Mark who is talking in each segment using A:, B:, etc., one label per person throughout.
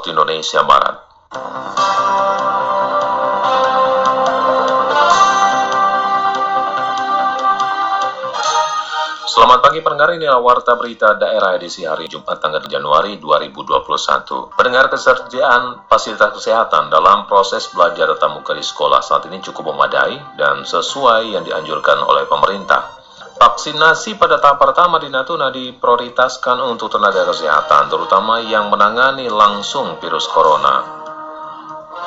A: waktu Indonesia Barat. Selamat pagi pendengar, inilah Warta Berita Daerah edisi hari Jumat tanggal Januari 2021. Pendengar ketersediaan fasilitas kesehatan dalam proses belajar tatap muka di sekolah saat ini cukup memadai dan sesuai yang dianjurkan oleh pemerintah. Vaksinasi pada tahap pertama di Natuna diprioritaskan untuk tenaga kesehatan, terutama yang menangani langsung virus corona.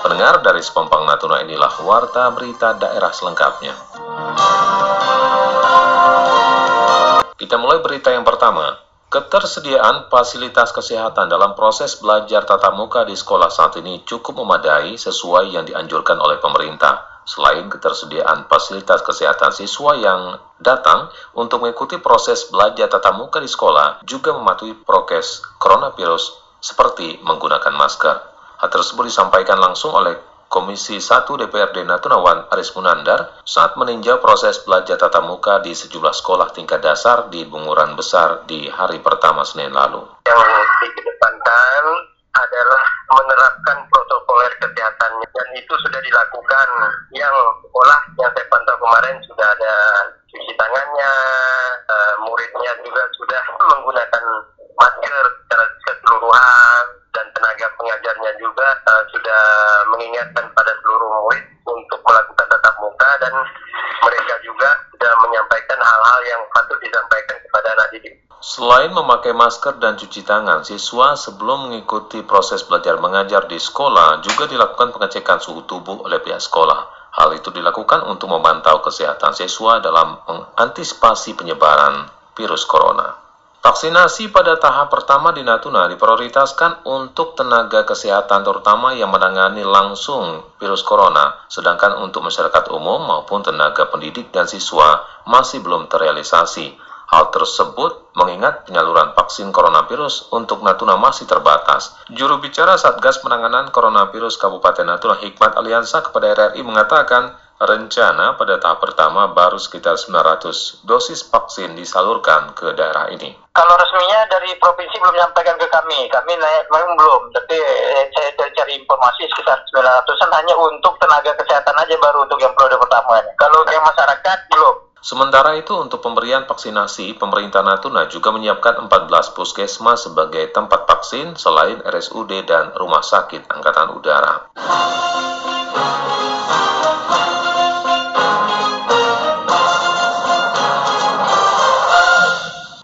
A: Pendengar dari Sepompang Natuna inilah Warta Berita Daerah selengkapnya. Kita mulai berita yang pertama. Ketersediaan fasilitas kesehatan dalam proses belajar tatap muka di sekolah saat ini cukup memadai sesuai yang dianjurkan oleh pemerintah. Selain ketersediaan fasilitas kesehatan siswa yang datang untuk mengikuti proses belajar tatap muka di sekolah juga mematuhi prokes coronavirus seperti menggunakan masker. Hal tersebut disampaikan langsung oleh Komisi 1 DPRD Natunawan Aris Munandar saat meninjau proses belajar tatap muka di sejumlah sekolah tingkat dasar di Bunguran Besar di hari pertama Senin lalu.
B: Yang dikedepankan adalah menerapkan protokoler kesehatan dan itu sudah dilakukan. Yang sekolah yang saya pantau kemarin sudah ada cuci tangannya, uh, muridnya juga sudah menggunakan masker secara keseluruhan dan tenaga pengajarnya juga uh, sudah mengingatkan pada seluruh murid untuk melakukan tatap muka dan mereka juga sudah menyampaikan hal-hal yang patut disampaikan kepada anak didik.
A: Selain memakai masker dan cuci tangan, siswa sebelum mengikuti proses belajar mengajar di sekolah juga dilakukan pengecekan suhu tubuh oleh pihak sekolah. Hal itu dilakukan untuk memantau kesehatan siswa dalam mengantisipasi penyebaran virus corona. Vaksinasi pada tahap pertama di Natuna diprioritaskan untuk tenaga kesehatan terutama yang menangani langsung virus corona, sedangkan untuk masyarakat umum maupun tenaga pendidik dan siswa masih belum terrealisasi. Hal tersebut mengingat penyaluran vaksin coronavirus untuk Natuna masih terbatas. Juru bicara Satgas Penanganan Coronavirus Kabupaten Natuna Hikmat Aliansa kepada RRI mengatakan rencana pada tahap pertama baru sekitar 900 dosis vaksin disalurkan ke daerah ini.
B: Kalau resminya dari provinsi belum menyampaikan ke kami, kami naik memang belum, tapi eh, saya cari informasi sekitar 900-an hanya untuk tenaga kesehatan aja baru untuk yang periode pertama. Kalau yang masyarakat belum.
A: Sementara itu untuk pemberian vaksinasi, pemerintah Natuna juga menyiapkan 14 puskesmas sebagai tempat vaksin selain RSUD dan Rumah Sakit Angkatan Udara.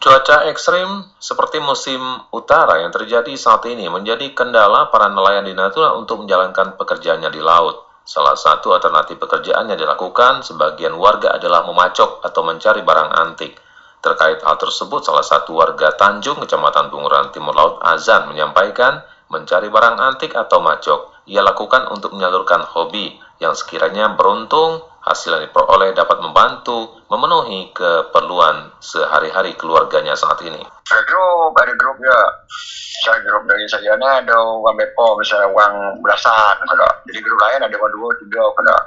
A: Cuaca ekstrim seperti musim utara yang terjadi saat ini menjadi kendala para nelayan di Natuna untuk menjalankan pekerjaannya di laut. Salah satu alternatif pekerjaan yang dilakukan sebagian warga adalah memacok atau mencari barang antik. Terkait hal tersebut, salah satu warga Tanjung, Kecamatan Bunguran Timur Laut, Azan, menyampaikan mencari barang antik atau macok ia lakukan untuk menyalurkan hobi yang sekiranya beruntung hasil yang diperoleh dapat membantu memenuhi keperluan sehari-hari keluarganya saat ini.
C: Ada grup, ada grup ya. Saya grup dari saya ni ada orang bepo, misalnya orang belasan, kada. Jadi grup lain ada orang dua, tiga, kada.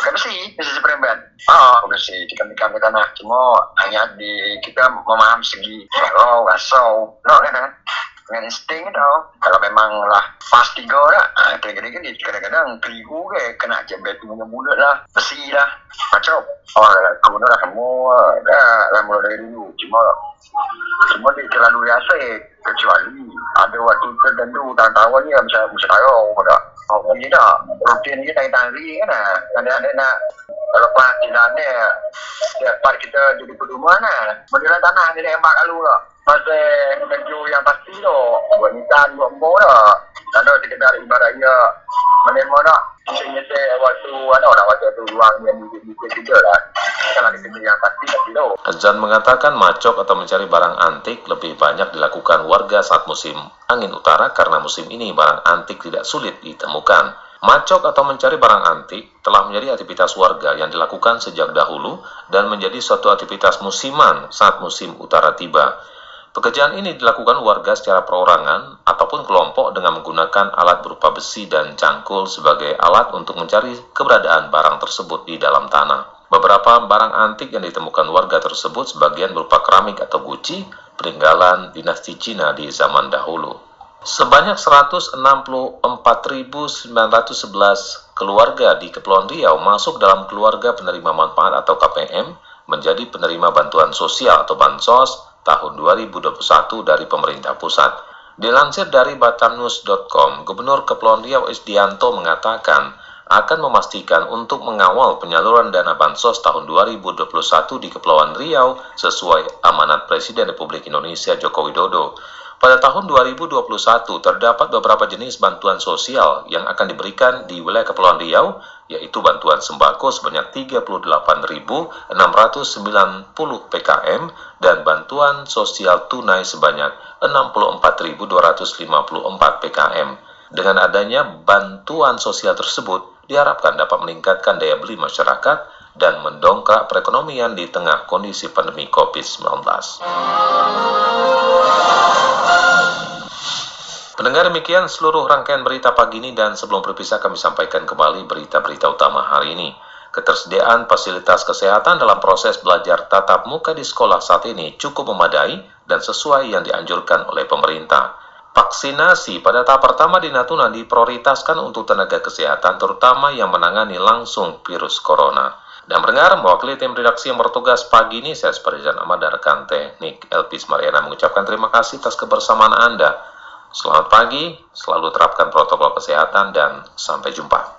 C: Pakai besi, besi seperempat. Ah, besi di kami kami tanah. Cuma hanya di kita memaham segi kalau rasau, no kan? Insting tau. Kalau memang lah pas tiga lah ha, kira-kira ni kadang-kadang keliru ke kena jembet punya mulut lah besi lah. Macam oh kau dah semua dah dah mula dari dulu. Cuma cuma dia terlalu biasa kecuali ada waktu tertentu tahun-tahun ni bisa bisa tahu dah. Oh ni dah? Rutin ni tak tari kan ada-ada nak kalau penghasilan ni part kita jadi perumahan lah modal tanah ni tembak kalau lah. Pasal ibaratnya menerima dah nyesek waktu ada orang waktu tu ruang yang juga lah kalau yang pasti pasti tu
A: Azan mengatakan macok atau mencari barang antik lebih banyak dilakukan warga saat musim angin utara karena musim ini barang antik tidak sulit ditemukan. Macok atau mencari barang antik telah menjadi aktivitas warga yang dilakukan sejak dahulu dan menjadi suatu aktivitas musiman saat musim utara tiba. Pekerjaan ini dilakukan warga secara perorangan ataupun kelompok dengan menggunakan alat berupa besi dan cangkul sebagai alat untuk mencari keberadaan barang tersebut di dalam tanah. Beberapa barang antik yang ditemukan warga tersebut sebagian berupa keramik atau guci, peninggalan dinasti Cina di zaman dahulu. Sebanyak 164.911 keluarga di Kepulauan Riau masuk dalam keluarga penerima manfaat atau KPM menjadi penerima bantuan sosial atau bansos tahun 2021 dari pemerintah pusat. Dilansir dari batamnews.com, Gubernur Kepulauan Riau Isdianto mengatakan akan memastikan untuk mengawal penyaluran dana bansos tahun 2021 di Kepulauan Riau sesuai amanat Presiden Republik Indonesia Joko Widodo. Pada tahun 2021 terdapat beberapa jenis bantuan sosial yang akan diberikan di wilayah Kepulauan Riau, yaitu bantuan sembako sebanyak 38.690 PKM dan bantuan sosial tunai sebanyak 64.254 PKM. Dengan adanya bantuan sosial tersebut, diharapkan dapat meningkatkan daya beli masyarakat dan mendongkrak perekonomian di tengah kondisi pandemi COVID-19. Pendengar demikian seluruh rangkaian berita pagi ini dan sebelum berpisah kami sampaikan kembali berita-berita utama hari ini. Ketersediaan fasilitas kesehatan dalam proses belajar tatap muka di sekolah saat ini cukup memadai dan sesuai yang dianjurkan oleh pemerintah. Vaksinasi pada tahap pertama di Natuna diprioritaskan untuk tenaga kesehatan terutama yang menangani langsung virus corona. Dan mendengar mewakili tim redaksi yang bertugas pagi ini, saya Seperjan Ahmad dan rekan teknik Elpis Mariana mengucapkan terima kasih atas kebersamaan Anda. Selamat pagi, selalu terapkan protokol kesehatan dan sampai jumpa.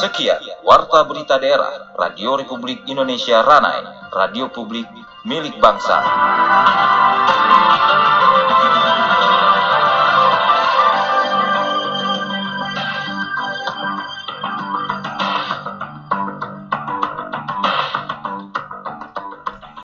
D: Sekian Warta Berita Daerah Radio Republik Indonesia Ranai, radio publik milik bangsa.